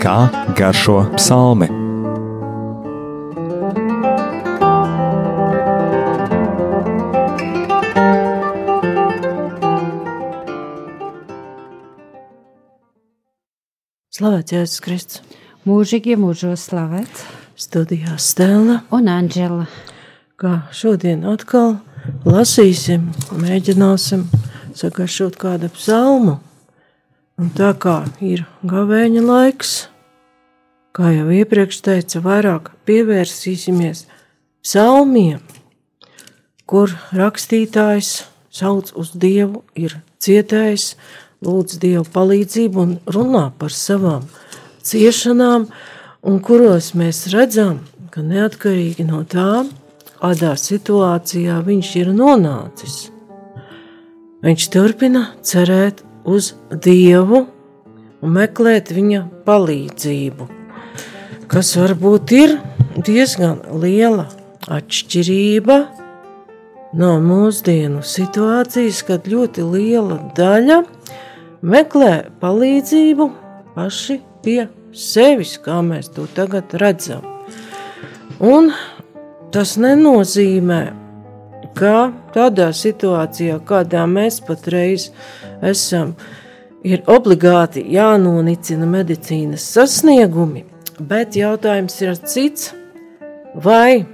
Kā garšo psalmi? Slavēts Jēzus Kristus. Mūžīgi mūžos slavēts. Studijā Stela. Un Anģela. Kā šodien atkal lasīsim, mēģināsim sagaršot kādu psalmu. Un tā kā ir gavēņa laiks, kā jau iepriekš teica, vairāk pievērsīsimies psalmiem, kur rakstītājs sauc uz Dievu, ir cietējis, lūdz Dievu palīdzību un runā par savām ciešanām, un kuros mēs redzam, ka neatkarīgi no tā, kādā situācijā viņš ir nonācis, viņš turpina cerēt uz Dievu un meklēt viņa palīdzību, kas varbūt ir diezgan liela atšķirība no mūsdienu situācijas, kad ļoti liela daļa meklē palīdzību paši pie sevis, kā mēs to tagad redzam. Un tas nenozīmē, ka tādā situācijā, kādā mēs patreiz esam, ir obligāti jānonicina medicīnas sasniegumi, bet jautājums ir cits, vai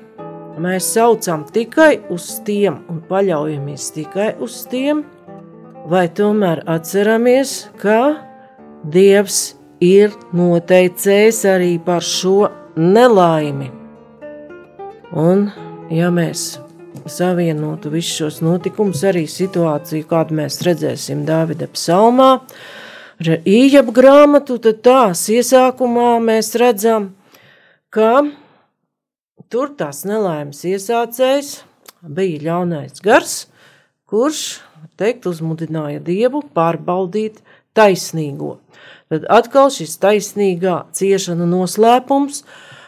mēs saucam tikai uz tiem un paļaujamies tikai uz tiem, vai tomēr atceramies, ka Dievs ir noteicējis arī par šo nelaimi. Un, ja mēs savienotu visus šos notikumus, arī situāciju, kādu mēs redzēsim Dāvida psalmā, īņķa grāmatu, tad tās iesākumā mēs redzam, ka tur tās nelaimes iesācējs bija ļaunais gars, kurš teikt, uzmudināja Dievu pārbaudīt taisnīgo. Tad atkal šis taisnīgā ciešana noslēpums,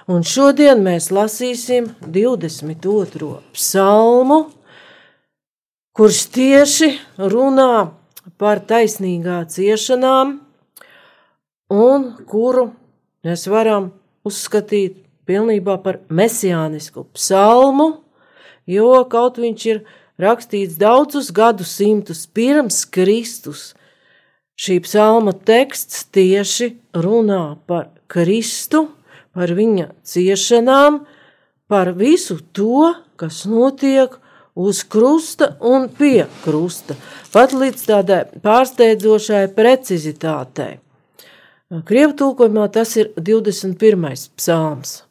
un šodien mēs lasīsim 22. psalmu, kurš tieši runā par taisnīgā ciešanām, un kuru mēs varam uzskatīt pilnībā par mesijānisku psalmu, jo kaut viņš ir rakstīts daudzus gadsimtus pirms Kristus. Šī psalma teksts tieši runā par Kristu, par viņa ciešanām, par visu to, kas notiek uz krusta un pie krusta, pat līdz tādai pārsteidzošai precizitātei. Krievu tulkojumā tas ir 21. psalms.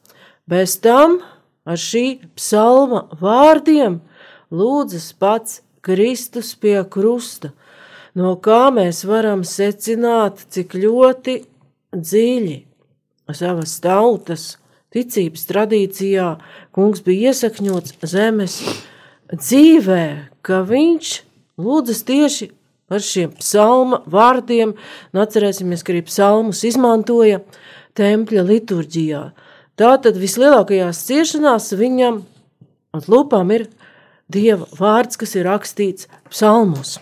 Bez tam ar šī psalma vārdiem lūdzas pats Kristus pie krusta, no kā mēs varam secināt, cik ļoti dziļi savas tautas ticības tradīcijā kungs bija iesakņots zemes dzīvē, ka viņš lūdzas tieši par šiem psalma vārdiem, un atcerēsimies, ka arī psalmus izmantoja tempļa liturģijā. Tātad vislielākajās ciešanās viņam uz lūpām ir Dieva vārds, kas ir rakstīts psalmos.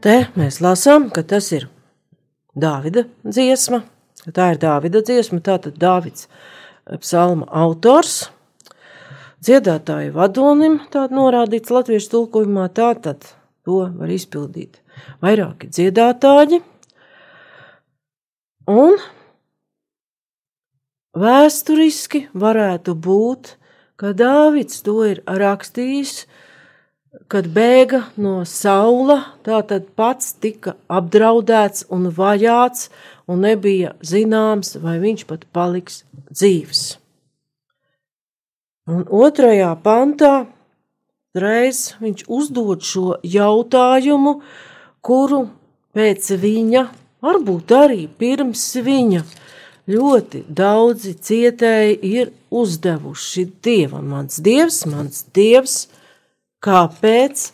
Te mēs lasām, ka tas ir Dāvida dziesma. Tā ir Dāvida dziesma, tātad Dāvids psalma autors dziedātāju vadonim, tāda norādīts latviešu tulkojumā, tātad to var izpildīt vairāki dziedātāji. Un vēsturiski varētu būt, ka Dāvids to ir rakstījis, kad bēga no saula, tātad pats tika apdraudēts un vajāts, un nebija zināms, vai viņš pat paliks dzīves. Un otrajā pantā reiz viņš uzdod šo jautājumu, kuru pēc viņa, varbūt arī pirms viņa, ļoti daudzi cietēji ir uzdevuši Dievam. Mans Dievs, mans Dievs, kāpēc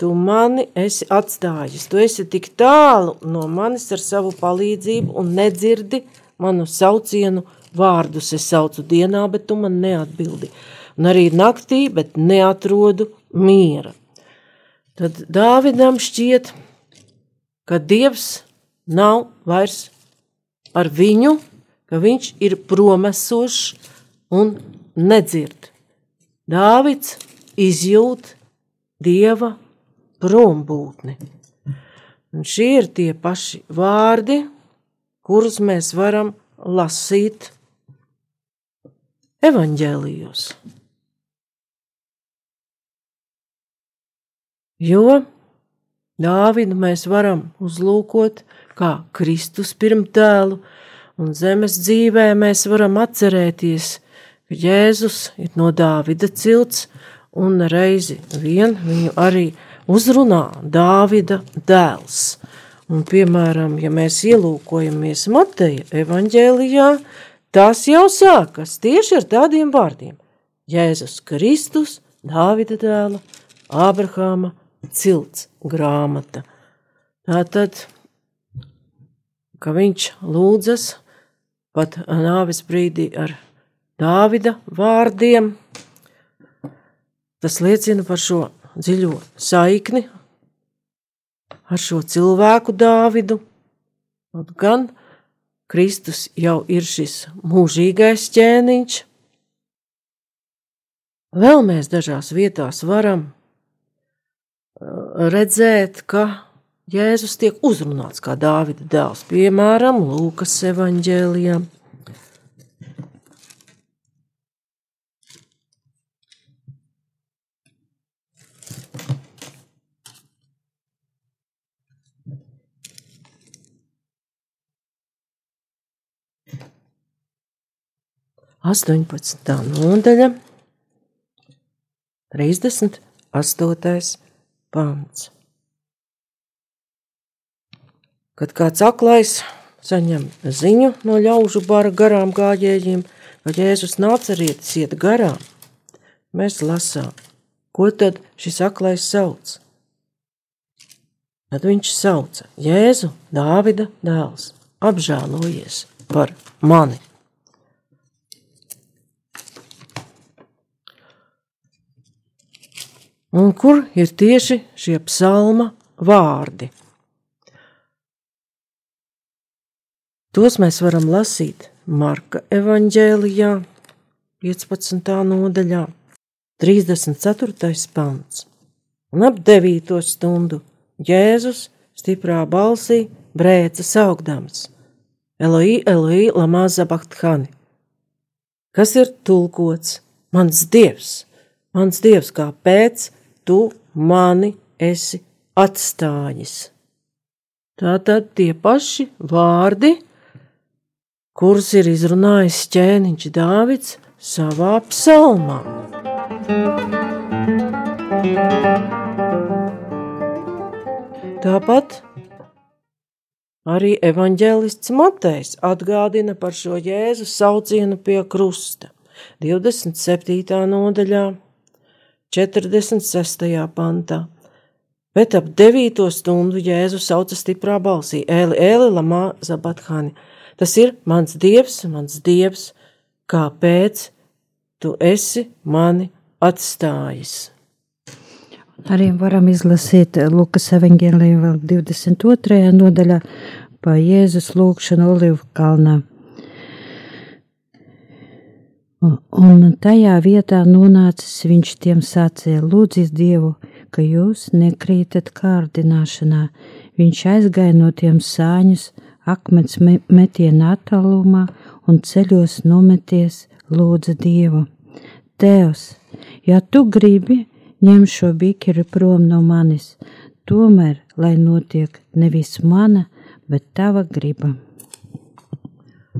tu mani esi atstājis. Tu esi tik tālu no manis ar savu palīdzību un nedzirdi manu saucienu vārdus. Es saucu dienā, bet tu man neatbildi. Un arī naktī, bet neatrodu miera. Tad Dāvidam šķiet, ka Dievs nav vairs ar viņu, ka viņš ir promesošs un nedzird. Dāvids izjūt Dieva prombūtni. Un šie ir tie paši vārdi, kurus mēs varam lasīt evaņģēlijos. Jo Dāvidu mēs varam uzlūkot kā Kristus pirmtēlu, un zemes dzīvē mēs varam atcerēties, ka Jēzus ir no Dāvida cilts, un reizi vien viņu arī uzrunā Dāvida dēls. Un, piemēram, ja mēs ielūkojamies Mateja evaņģēlijā, tas jau sākas tieši ar tādiem vārdiem. Jēzus Kristus, Dāvida dēla, Ābrahāma cilts grāmata. Tātad, ka viņš lūdzas pat nāves brīdī ar Dāvida vārdiem, tas liecina par šo dziļo saikni ar šo cilvēku Dāvidu. Un gan Kristus jau ir šis mūžīgais ķēniņš. Vēl mēs dažās vietās varam uh, redzēt, ka Jēzus tiek uzrunāts kā Dāvida dēls, piemēram, Lūkas evanģēlijā. 18. nodaļa, 38. pants. Kad kāds aklais saņem ziņu no ļaužu bara garām gājējiem, ka Jēzus nācerietis iet garām, mēs lasām, ko tad šis aklais sauc. Tad viņš sauca Jēzu, Dāvida dēls, apžēlojies par mani. un kur ir tieši šie psalma vārdi. Tos mēs varam lasīt Marka evanģēlijā, 15. nodaļā, 34. pants. Un ap 9. stundu Jēzus stiprā balsī brēca saugdams: Eloi, Eloi, lamā zabakthani, kas ir tulkots, mans dievs, mans dievs, kāpēc tu mani esi atstājis. Tātad tie paši vārdi, kurus ir izrunājis ķēniņš Dāvids savā psalmā. Tāpat arī evanģēlists Matejs atgādina par šo Jēzus saucienu pie krusta 27. nodaļā 46. pantā. Bet ap 9. stundu Jēzus sauca stiprā balsī: Eli, Eli, Lamā, Zabathani. Tas ir mans dievs, mans dievs, kāpēc tu esi mani atstājis. Arī varam izlasīt Lukas evanģēliju 22. nodaļā pa Jēzus lūgšanu Olivu kalnā. Un tajā vietā nonācis viņš tiem sacīja: Lūdziet Dievu, ka jūs nekrītat kārdināšanā. Viņš aizgāja no tiem sāņus, akmens metiena attālumā un ceļos nometies lūdza Dievu. Tēvs, ja tu gribi, ņem šo bikeri prom no manis, tomēr, lai notiek nevis mana, bet tava griba.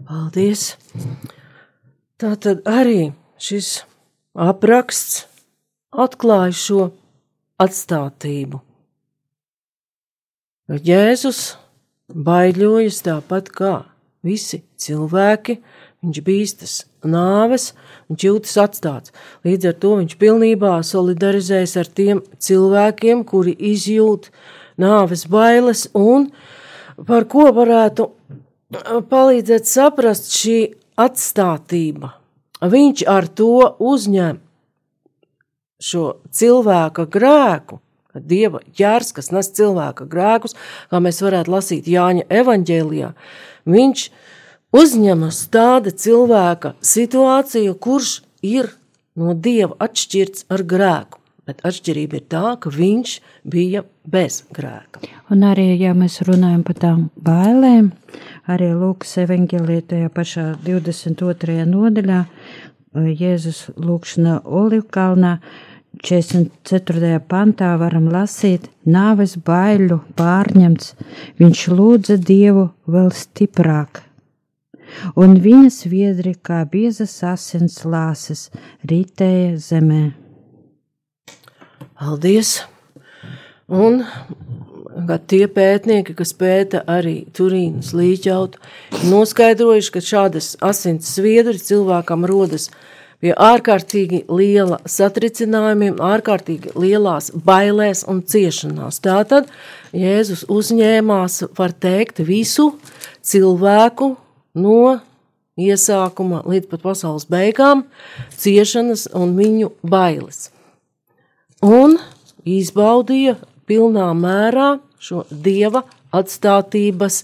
Paldies! Tā tad arī šis apraksts atklāja šo atstātību. Jēzus baiļojas tāpat kā visi cilvēki viņš bīstas nāves, viņš jūtas atstāts. Līdz ar to viņš pilnībā solidarizējas ar tiem cilvēkiem, kuri izjūt nāves bailes un par ko varētu palīdzēt saprast šī atstātība. Viņš ar to uzņem šo cilvēka grēku, dieva ķērs, kas nes cilvēka grēkus, kā mēs varētu lasīt Jāņa evaņģēlijā. Viņš uzņemas tāda cilvēka situāciju, kurš ir no dieva atšķirts ar grēku. Bet atšķirība ir tā, ka viņš bija bez grēka. Un arī, ja mēs runājam par tām bailēm, arī Lūkas evanģēlīja tajā pašā 22. nodaļā, Jēzus lūkšana Olivkalnā, 44. pantā varam lasīt, nāves baiļu pārņemts, viņš lūdza Dievu vēl stiprāk. Un viņa sviedri kā biezas asins lāses ritēja zemē. Paldies! Un tie pētnieki, kas pēta arī Turīnas līķautu, noskaidrojuši, ka šādas asins sviedri cilvēkam rodas pie ārkārtīgi liela satricinājumiem, ārkārtīgi lielās bailēs un ciešanās. Tātad Jēzus uzņēmās, var teikt, visu cilvēku no iesākuma līdz pat pasaules beigām, ciešanas un viņu bailes. Un izbaudīja pilnā mērā šo dieva atstātības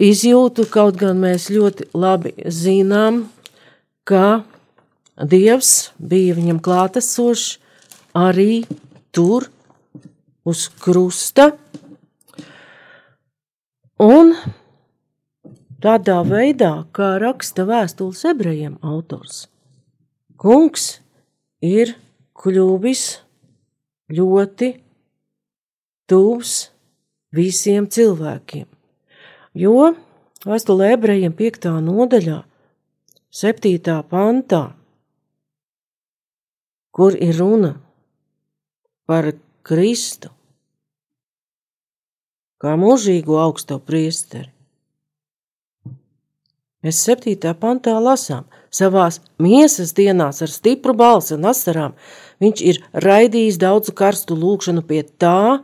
izjūtu, kaut gan mēs ļoti labi zinām, ka dievs bija viņam klātesošs arī tur uz krusta. Un tādā veidā, kā raksta vēstules ebrejiem autors, kungs ir kļuvis ļoti tuvs visiem cilvēkiem. Jo vēstulē ebrejiem 5. nodaļā, 7. pantā, kur ir runa par Kristu, kā mūžīgo augsto priesteri. Mēs 7. pantā lasām, savās miesas dienās ar stipru balsi un asarām viņš ir raidījis daudzu karstu lūgšanu pie tā,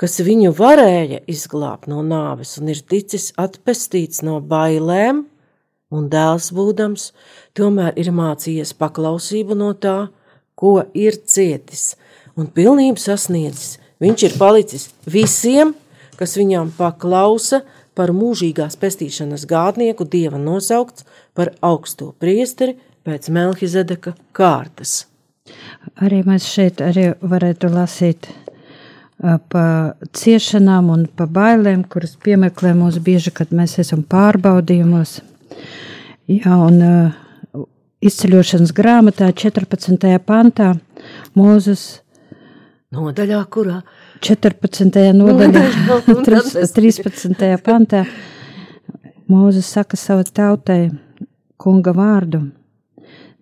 kas viņu varēja izglābt no nāves un ir ticis atpestīts no bailēm, un dēls būdams, tomēr ir mācījies paklausību no tā, ko ir cietis, un pilnību sasniedzis. Viņš ir palicis visiem, kas viņam paklausa, par mūžīgās pestīšanas gādnieku dieva nosaukts par augsto priesteri pēc Melhizedeka kārtas. Arī mēs šeit arī varētu lasīt pa ciešanām un pa bailēm, kuras piemeklē mūs bieži, kad mēs esam pārbaudījumos. Jā, un uh, izceļošanas grāmatā 14. pantā Mūzes nodaļā, kurā 14. nodaļā, 13. pantā Mūzes saka savu tautai kunga vārdu: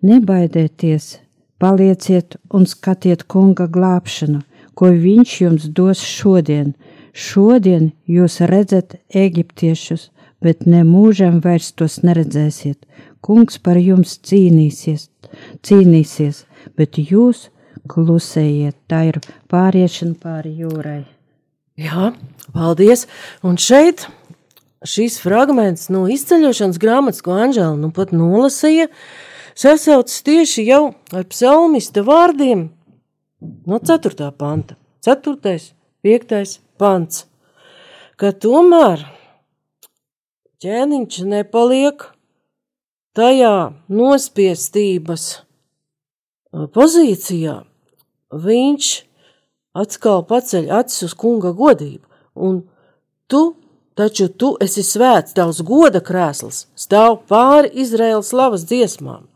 Nebaidieties, palieciet un skatiet kunga glābšanu, ko viņš jums dos šodien. Šodien jūs redzat eģiptiešus, bet ne mūžam vairs tos neredzēsiet. Kungs par jums cīnīsies, cīnīsies, bet jūs klusējiet. Tā ir pāriešana pāri jūrai. Jā, paldies! Un šeit šīs fragments no izceļošanas grāmatas, ko Anžēla nu pat nolasīja, sasaucas tieši jau ar psalmista vārdiem – no 4. panta, 4. 5. pants, ka tomēr ķēniņš nepaliek tajā nospiestības pozīcijā, viņš atkal paceļ acis uz kunga godību, un tu, taču tu esi svēts, tavs goda krēsls stāv pāri Izraēlas slavas dziesmām.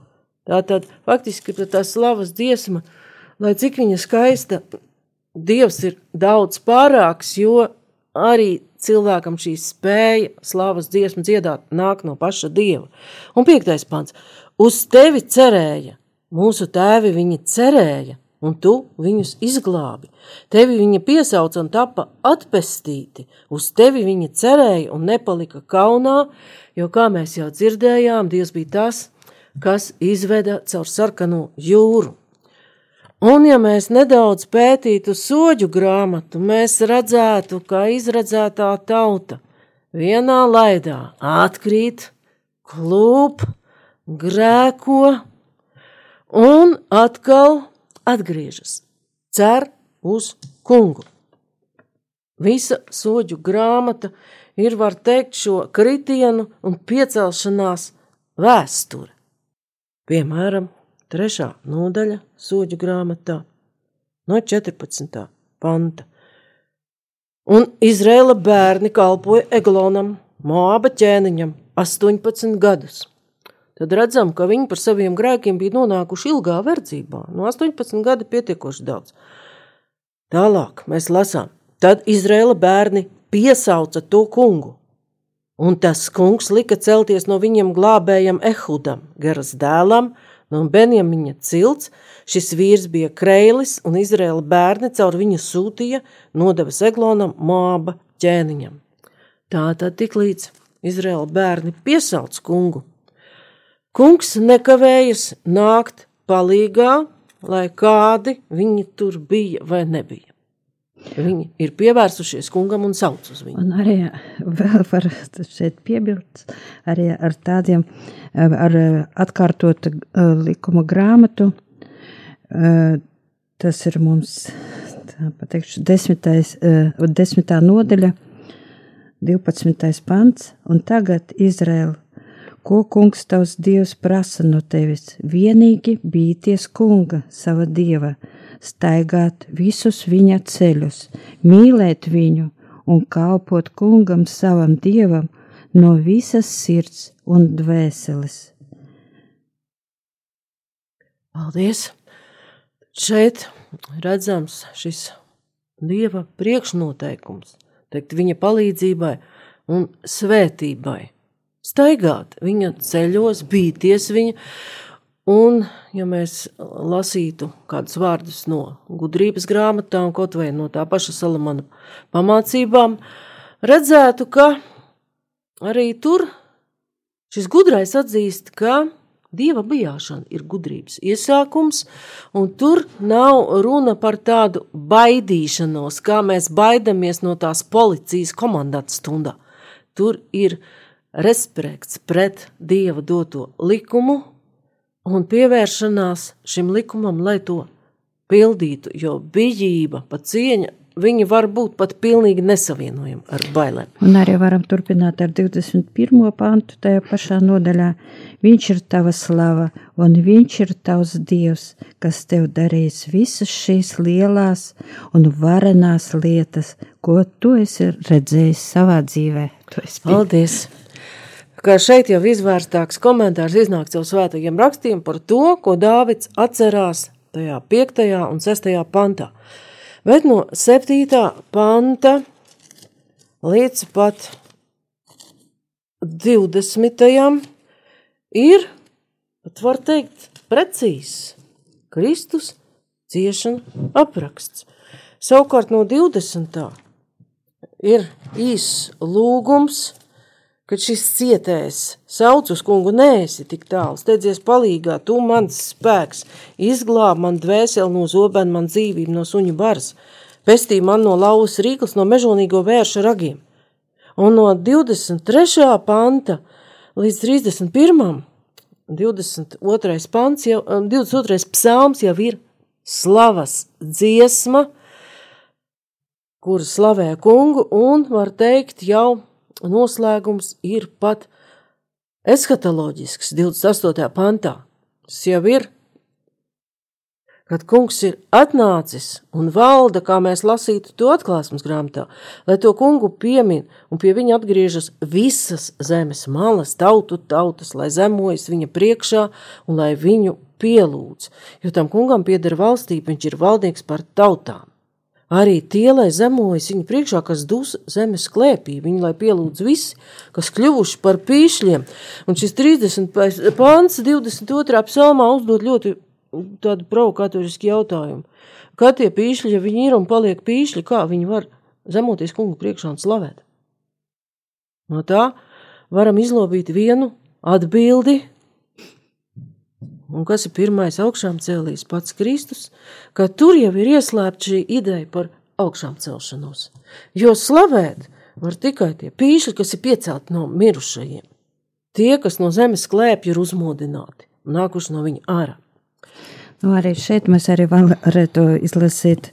Tātad faktiski tā slavas dziesma – lai cik viņa skaista, Dievs ir daudz pārāks, jo arī cilvēkam šī spēja, slavas dziesmu dziedāt, nāk no paša Dieva. Un piektais pants - uz tevi cerēja, mūsu tēvi viņi cerēja, un tu viņus izglābi. Tevi viņa piesauca un tapa atpestīti, uz tevi viņa cerēja un nepalika kaunā, jo, kā mēs jau dzirdējām, Dievs bija tas, kas izveda caur sarkano jūru. Un, ja mēs nedaudz pētītu soļu grāmatu, mēs redzētu, ka izredzētā tauta vienā laidā atkrīt, klūp, grēko un atkal atgriežas, cer uz kungu. Visa soļu grāmata ir, var teikt, šo kritienu un piecelšanās vēsture. Piemēram, trešā nodaļa soļu grāmatā no 14. panta. Un Izraela bērni kalpoja Eglonam, Moaba ķēniņam, 18 gadus. Tad redzam, ka viņi par saviem grēkiem bija nonākuši ilgā verdzībā. No 18 gadi pietiekoši daudz. Tālāk mēs lasām, tad Izraela bērni piesauca to kungu. Un tas kungs lika celties no viņiem glābējam Ehudam, Geras dēlam, no Benjamiņa cilts. Šis vīrs bija kreilis, un Izraela bērni caur viņu sūtīja, nodeva Eglonam, Māba ķēniņam. Tā tad tik līdz Izraela bērni piesauc kungu. Kungs nekavējas nākt palīgā, lai kādi viņi tur bija vai nebija. Viņi ir pievērsušies kungam un sauc uz viņu. Un arī vēl var šeit piebilst arī ar tādiem, ar atkārtotu likuma grāmatu. Tas ir mums, tā pateikšu, desmitais, desmitā nodaļa, 12. pants, un tagad Izraela ko kungs tavs dievs prasa no tevis, vienīgi bīties kunga, sava dieva, staigāt visus viņa ceļus, mīlēt viņu un kalpot kungam savam dievam no visas sirds un dvēseles. Paldies! Šeit redzams šis dieva priekšnoteikums, teikt, viņa palīdzībai un svētībai. Staigāt viņa ceļos, bīties viņa, Un, ja mēs lasītu kādus vārdus no gudrības grāmatām, kaut vai no tā paša Salamana pamācībām, redzētu, ka arī tur šis gudrais atzīst, ka dieva bijāšana ir gudrības iesākums, un tur nav runa par tādu baidīšanos, kā mēs baidamies no tās policijas komandāta stundā. Tur ir respekts pret dieva doto likumu, un pievēršanās šim likumam, lai to pildītu, jo bijība, pat cieņa, viņi var būt pat pilnīgi nesavienojami ar bailēm. Un arī varam turpināt ar 21. pantu tajā pašā nodaļā. Viņš ir tava slava, un viņš ir tavs dievs, kas tev darīs visas šīs lielās un varenās lietas, ko tu esi redzējis savā dzīvē. Paldies! Ka šeit jau izvērstāks komentārs iznāk caur svētajiem rakstiem par to, ko Dāvids atcerās tajā 5. un 6. pantā. Bet no 7. panta līdz pat 20. ir, pat var teikt, precīzs Kristus ciešana apraksts. Savukārt no 20. ir īss lūgums kad šis cietējs sauc uz kungu, nēsi tik tālu, steidzies palīgā, tu mans spēks, izglāb man dvēseli no zobēna, man dzīvību no suņu baras, pestī man no lauvas rīklas, no mežonīgo vērša ragiem. Un no 23. panta līdz 31. 22. pants jau, 22. psalms jau ir slavas dziesma, kur slavē kungu un var teikt jau noslēgums ir pat eskatoloģisks 28. pantā. Tas jau ir, kad kungs ir atnācis un valda, kā mēs lasītu to atklāsmes grāmatā, lai to kungu piemin un pie viņa atgriežas visas zemes malas, tautu tautas, lai zemojas viņa priekšā un lai viņu pielūdz, jo tam kungam pieder valstība, viņš ir valdnieks par tautām. Arī tie, lai zemojas viņa priekšā, kas dus zemes klēpī, viņi lai pielūdz visi, kas kļuvuši par pīšļiem. Un šis 30. pāns 22. psalmā uzdod ļoti tādu provokatorisku jautājumu. Kā tie pīšļi, ja viņi ir un paliek pīšļi, kā viņi var zemoties kungu priekšā un slavēt? No tā varam izlobīt vienu atbildi, Un kas ir pirmais augšām cēlījis pats Kristus, ka tur jau ir ieslēgta šī ideja par augšām celšanos. Jo slavēt var tikai tie pīšļi, kas ir piecelti no mirušajiem. Tie, kas no zemes klēpja, ir uzmodināti, nākuši no viņa ārā. Nu, arī šeit mēs arī varētu izlasīt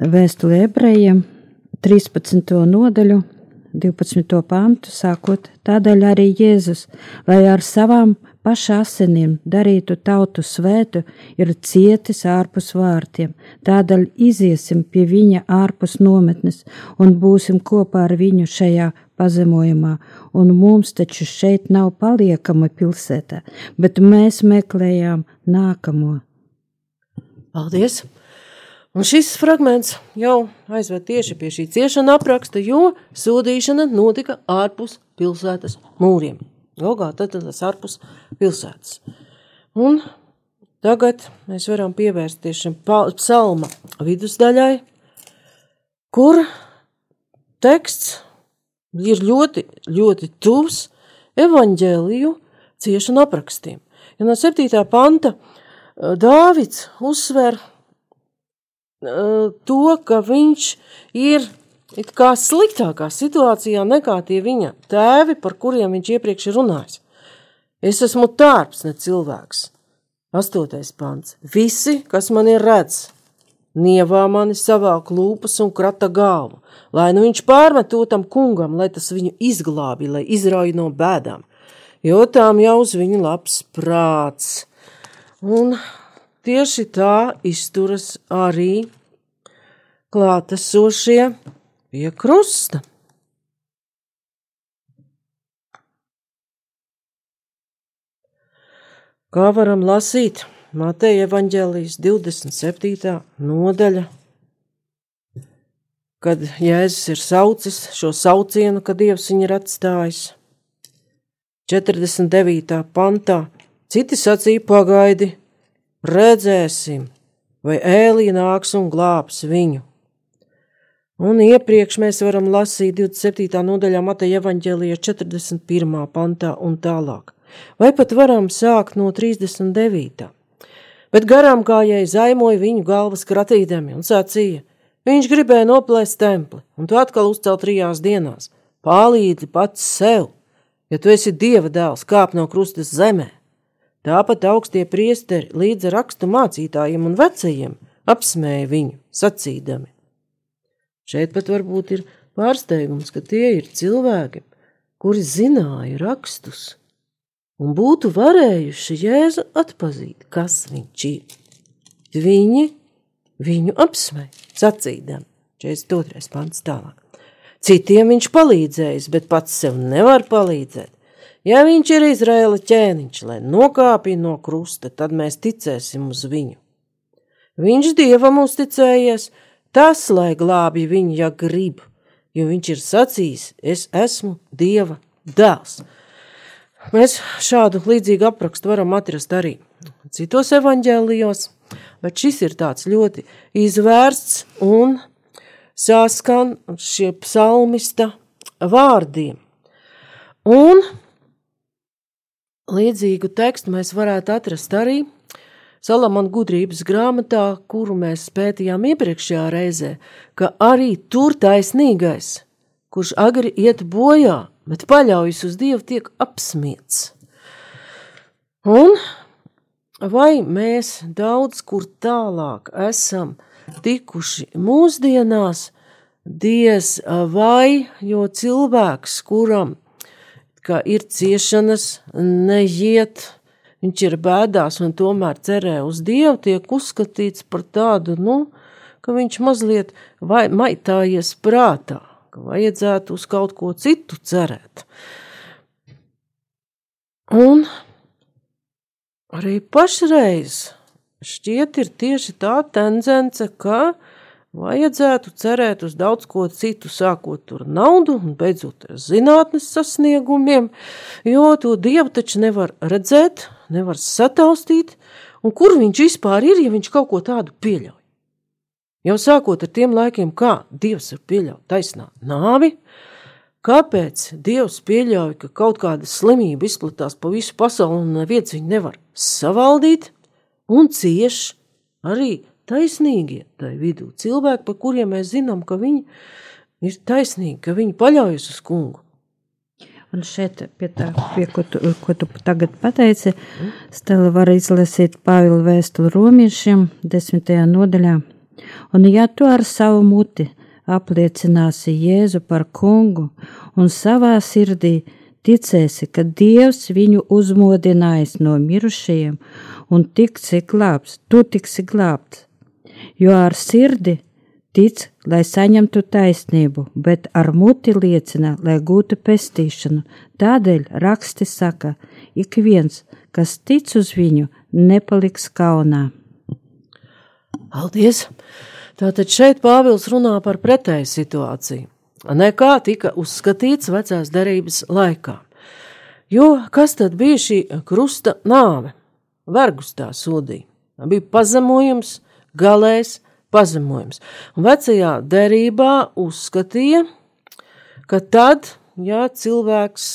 vēstuli ebrejiem 13. nodaļu, 12. pantu, sākot tādēļ arī Jēzus, lai ar savām paša asinīm darītu tautu svētu, ir cietis ārpus vārtiem. Tādēļ iziesim pie viņa ārpus nometnes un būsim kopā ar viņu šajā pazemojumā, un mums taču šeit nav paliekama pilsētā, bet mēs meklējām nākamo. Paldies! Un šis fragments jau aizved tieši pie šī ciešana apraksta, jo sodīšana notika ārpus pilsētas mūriem. Logā tad tas ārpus pilsētas. Un tagad mēs varam pievērsties šim psalma vidusdaļai, kur teksts ir ļoti, ļoti tuvs evaņģēliju ciešanu aprakstiem. Ja no 7. panta Dāvids uzsver to, ka viņš ir it kā sliktākā situācijā nekā tie viņa tēvi, par kuriem viņš iepriekš ir runājis. Es esmu tārps, ne cilvēks. Astotais pants. Visi, kas man ir redz, nievā mani savā klūpas un krata galvu, lai nu viņš pārmet to tam kungam, lai tas viņu izglābi, lai izrauj no bēdām, jo tām jau uz viņu labs prāts. Un Tieši tā izturas arī klātesošie pie krusta. Kā varam lasīt Mateja evaņģēlijas 27. nodaļa, kad Jēzus ir saucis šo saucienu, kad Dievs viņu ir atstājis. 49. pantā citi sacīja pagaidi, redzēsim, vai Ēlija nāks un glābs viņu. Un iepriekš mēs varam lasīt 27. nodaļā Mateja evaņģēlija 41. pantā un tālāk, vai pat varam sākt no 39. Bet garām gājēji zaimoja viņu galvas kratīdami un sacīja, viņš gribēja noplēst templi un to atkal uzcelt trijās dienās. Palīdzi pats sev, ja tu esi dieva dēls, kāp no krustas zemē. Tāpat augstie priesteri līdz rakstu mācītājiem un vecajiem apsmēja viņu, sacīdami. Šeit pat varbūt ir pārsteigums, ka tie ir cilvēki, kuri zināja rakstus un būtu varējuši Jēzu atpazīt, kas viņš ir. Viņi viņu apsmēja, sacīdami, 42. pants tālāk. Citiem viņš palīdzējis, bet pats sev nevar palīdzēt. Ja viņš ir Izraēla ķēniņš, lai nokāpja no krusta, tad mēs ticēsim uz viņu. Viņš dievam uzticējies, tas, lai glābj viņu, ja grib, jo viņš ir sacījis, es esmu dieva dēls. Mēs šādu līdzīgu aprakstu varam atrast arī citos evaņģēlijos, bet šis ir tāds ļoti izvērsts un saskan šie psalmista vārdiem. Un Līdzīgu tekstu mēs varētu atrast arī Salamana gudrības grāmatā, kuru mēs pētījām iepriekšējā reizē, ka arī tur taisnīgais, kurš agri iet bojā, bet paļaujas uz Dievu, tiek apsmiets. Un vai mēs daudz kur tālāk esam tikuši mūsdienās, diez vai, jo cilvēks, kuram ir ciešanas, neiet, viņš ir bēdās un tomēr cerē uz Dievu, tiek uzskatīts par tādu, nu, ka viņš mazliet vai maitājies prātā, ka vajadzētu uz kaut ko citu cerēt. Un arī pašreiz šķiet ir tieši tā tendence, ka Vajadzētu cerēt uz daudz ko citu, sākot ar naudu un beidzot ar zinātnes sasniegumiem, jo to dievu taču nevar redzēt, nevar sataustīt, un kur viņš vispār ir, ja viņš kaut ko tādu pieļauj. Jau sākot ar tiem laikiem, kā dievs var pieļaut taisnā nāvi, Kāpēc Dievs pieļauj, ka kaut kāda slimība izplatās pa visu pasauli un neviens viņu nevar savaldīt, un cieš arī taisnīgie tai vidū cilvēki, par kuriem mēs zinām, ka viņi ir taisnīgi, ka viņi paļaujas uz kungu. Un šeit, pie tā, pie ko, tu, ko tu tagad pateici, Stela var izlasīt Pāvila vēstuli romiešiem, desmitajā nodaļā. Un ja tu ar savu muti apliecināsi Jēzu par kungu un savā sirdī ticēsi, ka Dievs viņu uzmodinājis no mirušajiem un tiksi glābts, tu tiksi glābts, jo ar sirdi tic, lai saņemtu taisnību, bet ar muti liecina, lai gūtu pestīšanu. Tādēļ raksti saka, ik viens, kas tic uz viņu, nepaliks kaunā. Paldies! Tātad šeit Pāvils runā par pretēju situāciju, nekā tika uzskatīts vecās derības laikā. Jo kas tad bija šī krusta nāve? Vergus tā sodīja. Bija pazemojums, galējs pazemojums. Un vecajā derībā uzskatīja, ka tad, ja cilvēks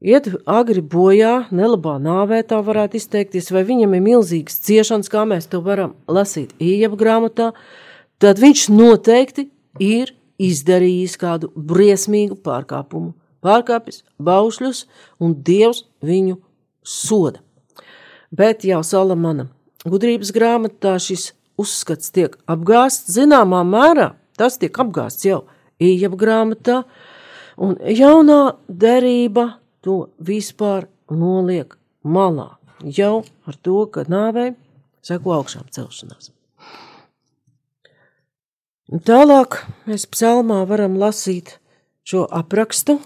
iet agri bojā, nelabā nāvē, tā varētu izteikties, vai viņam ir milzīgas ciešanas, kā mēs to varam lasīt iejabu grāmatā, tad viņš noteikti ir izdarījis kādu briesmīgu pārkāpumu. Pārkāpis baušļus, un Dievs viņu soda. Bet jau Salamana gudrības grāmatā šis uzskats tiek apgāsts zināmā mērā, tas tiek apgāsts jau iejabu grāmatā, un jaunā derība to vispār noliek malā. Jau ar to, ka nāvei seko augšām celšanās. Un tālāk mēs psalmā varam lasīt šo aprakstu,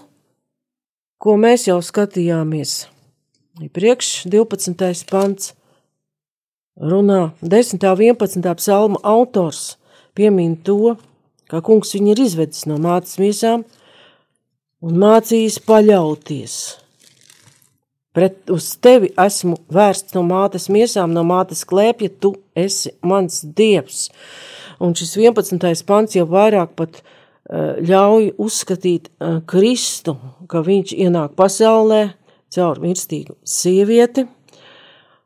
ko mēs jau skatījāmies. Iepriekš 12. pants runā 10. un 11. psalma autors piemin to, ka kungs viņu ir izvedis no mātes miesām, un mācījis paļauties. Pret uz tevi esmu vērsts no mātes miesām, no mātes klēpja, tu esi mans dievs. Un šis 11. pants jau vairāk pat uh, ļauj uzskatīt uh, Kristu, ka viņš ienāk pasaulē caur mirstīgu sievieti,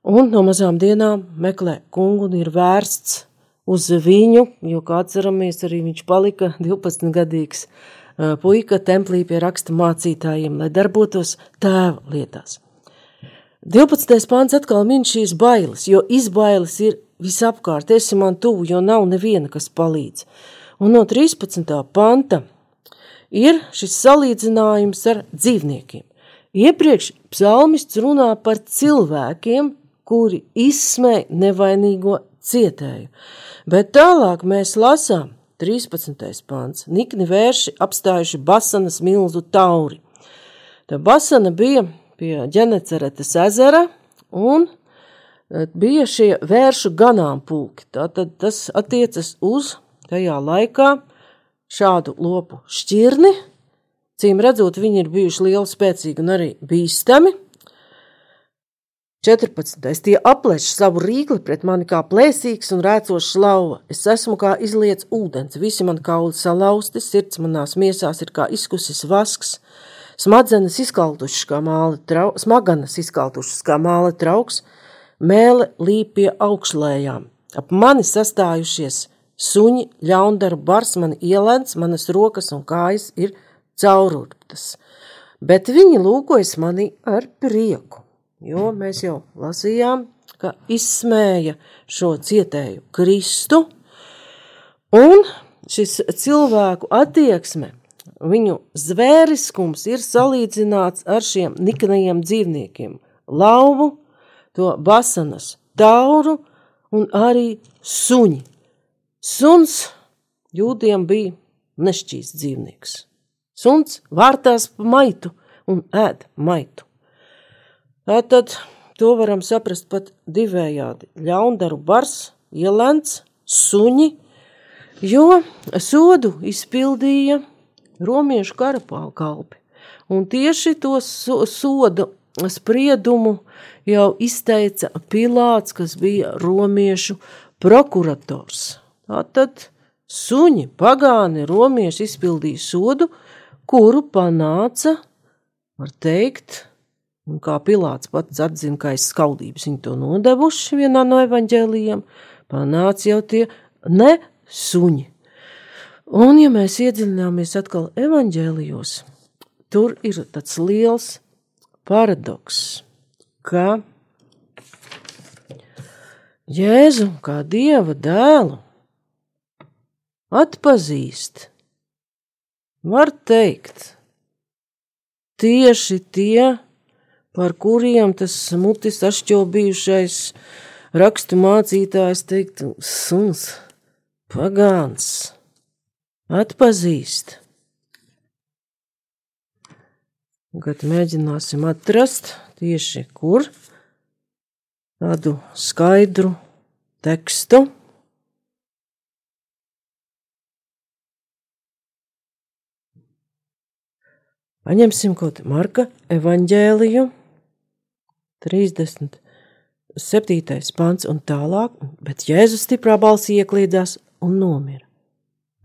un no mazām dienām meklē kungu un ir vērsts uz viņu, jo, kā atceramies, arī viņš palika 12 gadīgs puika templī pie raksta mācītājiem, lai darbotos tēva lietās. 12. pāns atkal min šīs bailes, jo izbailes ir visapkārt, esi man tuvu, jo nav neviena, kas palīdz. Un no 13. panta ir šis salīdzinājums ar dzīvniekiem. Iepriekš psalmists runā par cilvēkiem, kuri izsmē nevainīgo cietēju, bet tālāk mēs lasām, 13. pāns. Nikni vērši apstājuši Basanas milzu tauri. Tā Basana bija pie Ģeneceretes ezera un e, bija šie vēršu ganāmpulki. Tātad tas attiecas uz tajā laikā šādu lopu šķirni. Cīm redzot, viņi ir bijuši lieli, spēcīgi un arī bīstami – 14. Tie aplēš savu rīkli pret mani kā plēsīgs un rēcošs lauva. Es esmu kā izliets ūdens, visi man kauli salauzti, sirds manās miesās ir kā izkusis vasks, smadzenes izkaltušas kā māla trauks, smaganas izkaltušas kā māla trauks, mēle līp pie augšlējām. Ap mani sastājušies suņi, ļaundaru bars, mani ielēns, manas rokas un kājas ir caururptas, bet viņi lūkojas mani ar prieku jo mēs jau lasījām, ka izsmēja šo cietēju Kristu, un šis cilvēku attieksme, viņu zvēriskums ir salīdzināts ar šiem niknajiem dzīvniekiem – lauvu, to basanas tauru un arī suņi. Suns jūdiem bija nešķīsts dzīvnieks. Suns vārtās pa maitu un ēd maitu. Tātad to varam saprast pat divējādi. Ļaundaru bars, ielēns, suņi, jo sodu izpildīja romiešu karapālkalpi. Un tieši to sodu spriedumu jau izteica Pilāts, kas bija romiešu prokurators. Tātad suņi, pagāni, romieši izpildīja sodu, kuru panāca, var teikt, un kā Pilārs pats atzina, ka aiz skaudības viņi to nodevuši vienā no evaņģēlijiem, panāca jau tie ne suņi. Un, ja mēs iedziļināmies atkal evaņģēlijos, tur ir tāds liels paradoks, ka Jēzu kā dieva dēlu atpazīst, var teikt, tieši tie, par kuriem tas mutis ašķobījušais rakstu mācītājs teikt, suns, pagāns, atpazīst. Kad mēģināsim atrast tieši kur, tādu skaidru tekstu. Paņemsim kaut Marka evaņģēliju, 37. pants un tālāk, bet Jēzus stiprā balsī iekliedzās un nomira.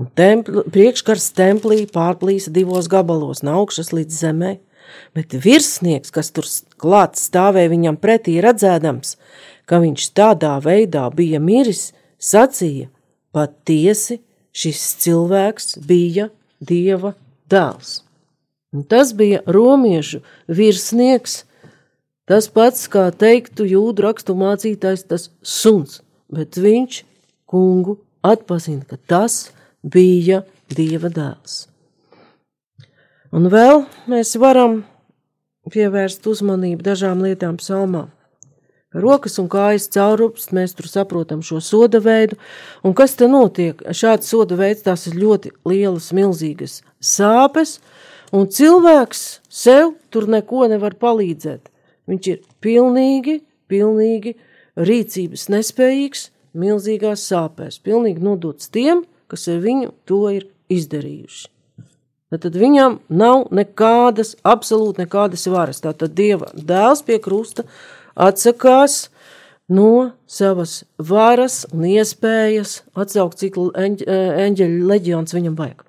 Un templi, priekškars templī pārplīsa divos gabalos no augšas līdz zemē, bet virsnieks, kas tur klāt stāvēja viņam pretī redzēdams, ka viņš tādā veidā bija miris, sacīja, patiesi šis cilvēks bija Dieva dēls. Un tas bija romiešu virsnieks, tas pats, kā teiktu jūdu rakstu mācītājs, tas suns, bet viņš kungu atpazina, ka tas bija Dieva dēls. Un vēl mēs varam pievērst uzmanību dažām lietām psalmā. Rokas un kājas caurupst, mēs tur saprotam šo soda veidu, un kas te notiek? Šāds soda veids tās ir ļoti lielas, milzīgas sāpes, un cilvēks sev tur neko nevar palīdzēt. Viņš ir pilnīgi, pilnīgi rīcības nespējīgs, milzīgās sāpēs, pilnīgi nodots tiem, kas ar viņu to ir izdarījuši. Tad viņam nav nekādas, absolūti nekādas varas. Tātad Dieva dēls pie krusta atsakās no savas varas un iespējas atsaukt, cik eņģ, eņģeļu leģions viņam vajag.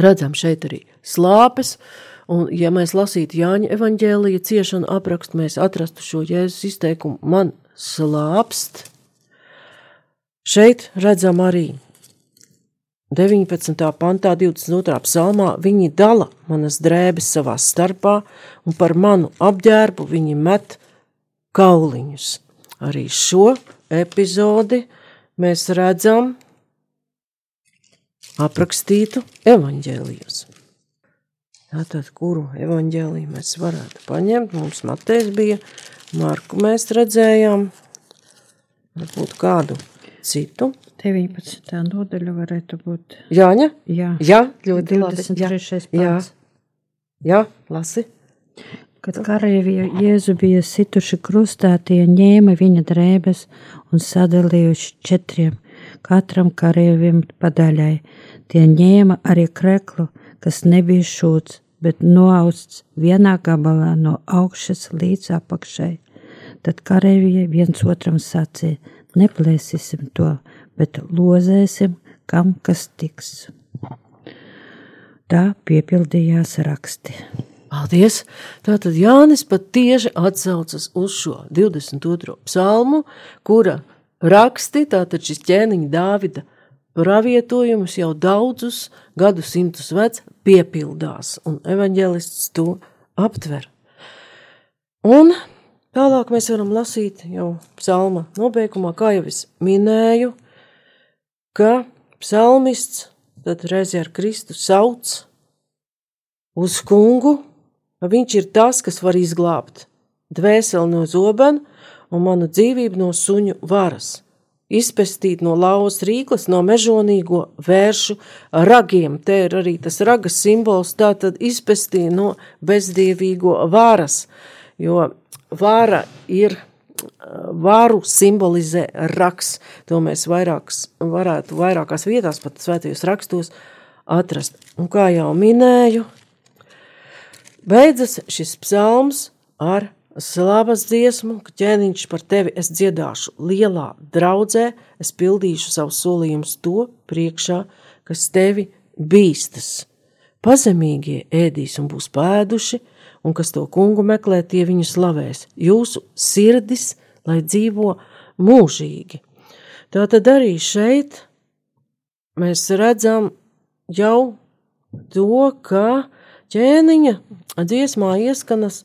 Redzam šeit arī slāpes, un ja mēs lasītu Jāņa evaņģēlija ciešanu aprakstu, mēs atrastu šo Jēzus izteikumu man slāpst. Šeit redzam arī 19. pantā, 22. psalmā, viņi dala manas drēbes savā starpā, un par manu apģērbu viņi met kauliņus. Arī šo epizodi mēs redzam aprakstītu evaņģēlijos. Tātad, kuru evaņģēliju mēs varētu paņemt? Mums Matejs bija, Marku mēs redzējām, varbūt kādu citu. 19. nodaļa varētu būt. Jāņa? Jā, Jā, ļoti 23. labi. Jā, pāns. jā, lasi. Kad karavīri Jēzu bija situši krustā, tie ņēma viņa drēbes un sadalījuši četriem, katram karavīrim pa daļai. Tie ņēma arī kreklu, kas nebija šūts, bet noausts vienā gabalā no augšas līdz apakšai. Tad karavīri viens otram sacīja: Neplēsīsim to, bet lozēsim, kam kas tiks. Tā piepildījās raksti. Paldies! Tātad Jānis pat tieši atsaucas uz šo 22. psalmu, kura raksti, tātad šis ķēniņa Dāvida pravietojums jau daudzus gadsimtus vecs piepildās, un evaņģēlists to aptver. Un tālāk mēs varam lasīt jau psalma nobeigumā, kā jau es minēju, ka psalmists tad reizi ar Kristu sauc uz kungu, ka viņš ir tas, kas var izglābt dvēseli no zobena un manu dzīvību no suņu varas, izpestīt no lauvas rīklas, no mežonīgo vēršu ragiem. Te ir arī tas ragas simbols, tā tad izpestīt no bezdievīgo varas, jo vara ir varu simbolizē raks. To mēs vairākas, varētu vairākās vietās, pat svētajos rakstos, atrast. Un kā jau minēju, beidzas šis psalms ar slavas dziesmu, ka ķēniņš par tevi es dziedāšu lielā draudzē, es pildīšu savus solījumus to priekšā, kas tevi bīstas. Pazemīgie ēdīs un būs pēduši, un kas to kungu meklē, tie viņu slavēs. Jūsu sirdis, lai dzīvo mūžīgi. Tā tad arī šeit mēs redzam jau to, ka ķēniņa dziesmā ieskanas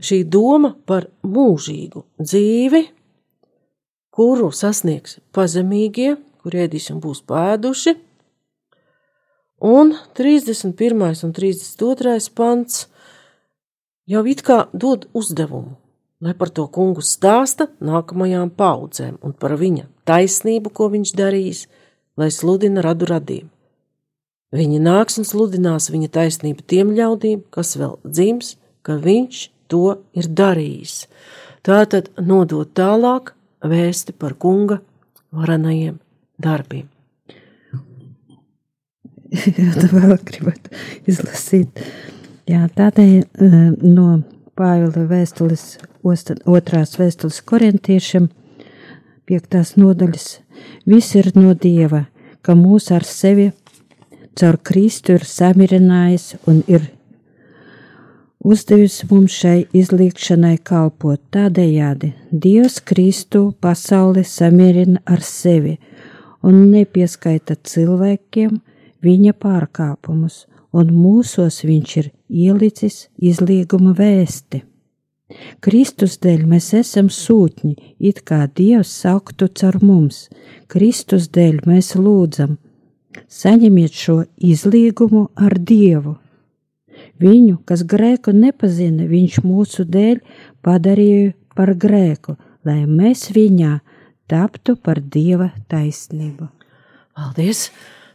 šī doma par mūžīgu dzīvi, kuru sasniegs pazemīgie, kur ēdīs un būs pēduši. Un 31. un 32. pants jau it kā dod uzdevumu, lai par to kungu stāsta nākamajām paudzēm un par viņa taisnību, ko viņš darīs, lai sludina radu radījumu. Viņi nāks un sludinās viņa taisnību tiem ļaudīm, kas vēl dzims, ka viņš to ir darījis. Tātad nodot tālāk vēsti par kunga varenajiem darbiem. Jā, tā vēl gribat izlasīt. Jā, tādēļ eh, no Pāvila vēstules, otrās vēstules korintiešiem, piektās nodaļas, viss ir no Dieva, ka mūs ar sevi caur Kristu ir samirinājis un ir uzdevis mums šai izlīgšanai kalpot. Tādējādi Dievs Kristu pasauli samierina ar sevi un nepieskaita cilvēkiem viņa pārkāpumus, un mūsos viņš ir ielicis izlieguma vēsti. Kristus dēļ mēs esam sūtņi, it kā Dievs sauktu caur mums. Kristus dēļ mēs lūdzam, saņemiet šo izlīgumu ar Dievu. Viņu, kas grēku nepazina, viņš mūsu dēļ padarīja par grēku, lai mēs viņā taptu par Dieva taisnību. Paldies!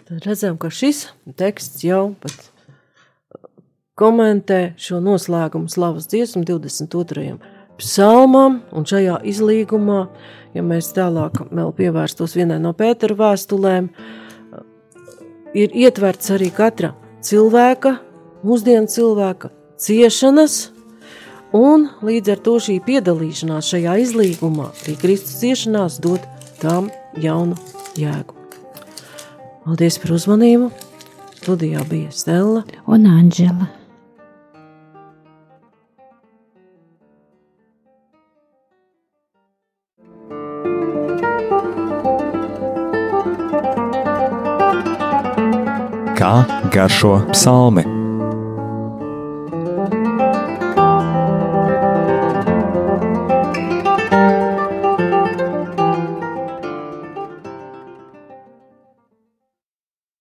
Tad redzam, ka šis teksts jau pat komentē šo noslēgumu slavas dziesmu 22. psalmam, un šajā izlīgumā, ja mēs tālāk vēl pievērstos vienai no Pētera vēstulēm, ir ietverts arī katra cilvēka, mūsdienu cilvēka ciešanas, un līdz ar to šī piedalīšanās šajā izlīgumā, arī Kristus ciešanās, dod tam jaunu jēgu. Paldies par uzmanību! Studijā bija Stela un Anģela. Kā garšo psalmi?